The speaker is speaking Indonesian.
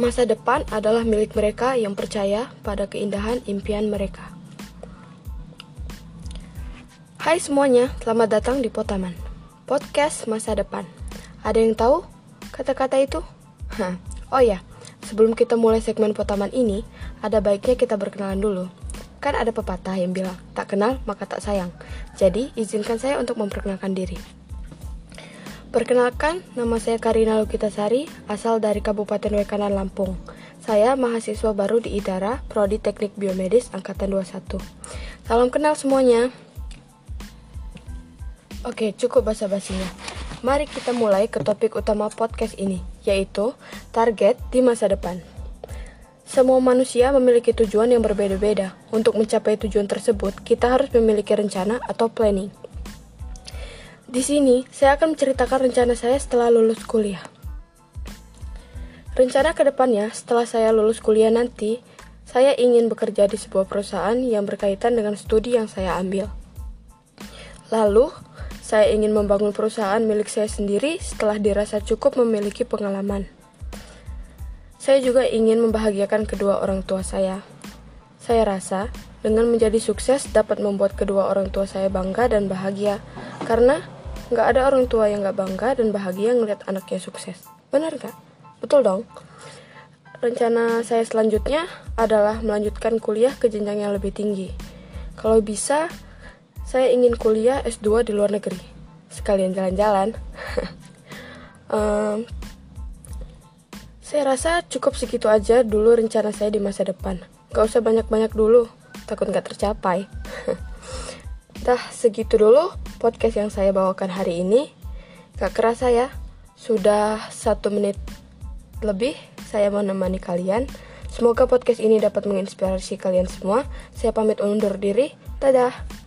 Masa depan adalah milik mereka yang percaya pada keindahan impian mereka. Hai semuanya, selamat datang di Potaman, podcast masa depan. Ada yang tahu kata-kata itu? Hah. Oh ya, sebelum kita mulai segmen Potaman ini, ada baiknya kita berkenalan dulu. Kan ada pepatah yang bilang, tak kenal maka tak sayang. Jadi, izinkan saya untuk memperkenalkan diri. Perkenalkan, nama saya Karina Lukitasari, asal dari Kabupaten Wekanan, Lampung. Saya mahasiswa baru di IDARA, Prodi Teknik Biomedis Angkatan 21. Salam kenal semuanya. Oke, cukup basa-basinya. Mari kita mulai ke topik utama podcast ini, yaitu target di masa depan. Semua manusia memiliki tujuan yang berbeda-beda. Untuk mencapai tujuan tersebut, kita harus memiliki rencana atau planning. Di sini, saya akan menceritakan rencana saya setelah lulus kuliah. Rencana ke depannya, setelah saya lulus kuliah nanti, saya ingin bekerja di sebuah perusahaan yang berkaitan dengan studi yang saya ambil. Lalu, saya ingin membangun perusahaan milik saya sendiri setelah dirasa cukup memiliki pengalaman. Saya juga ingin membahagiakan kedua orang tua saya. Saya rasa dengan menjadi sukses dapat membuat kedua orang tua saya bangga dan bahagia, karena nggak ada orang tua yang nggak bangga dan bahagia ngeliat anaknya sukses. Benar nggak? Betul dong. Rencana saya selanjutnya adalah melanjutkan kuliah ke jenjang yang lebih tinggi. Kalau bisa, saya ingin kuliah S2 di luar negeri. Sekalian jalan-jalan. um, Saya rasa cukup segitu aja dulu rencana saya di masa depan. Gak usah banyak-banyak dulu, takut gak tercapai. Dah segitu dulu podcast yang saya bawakan hari ini. Gak kerasa ya, sudah satu menit lebih saya menemani kalian. Semoga podcast ini dapat menginspirasi kalian semua. Saya pamit undur diri. Dadah.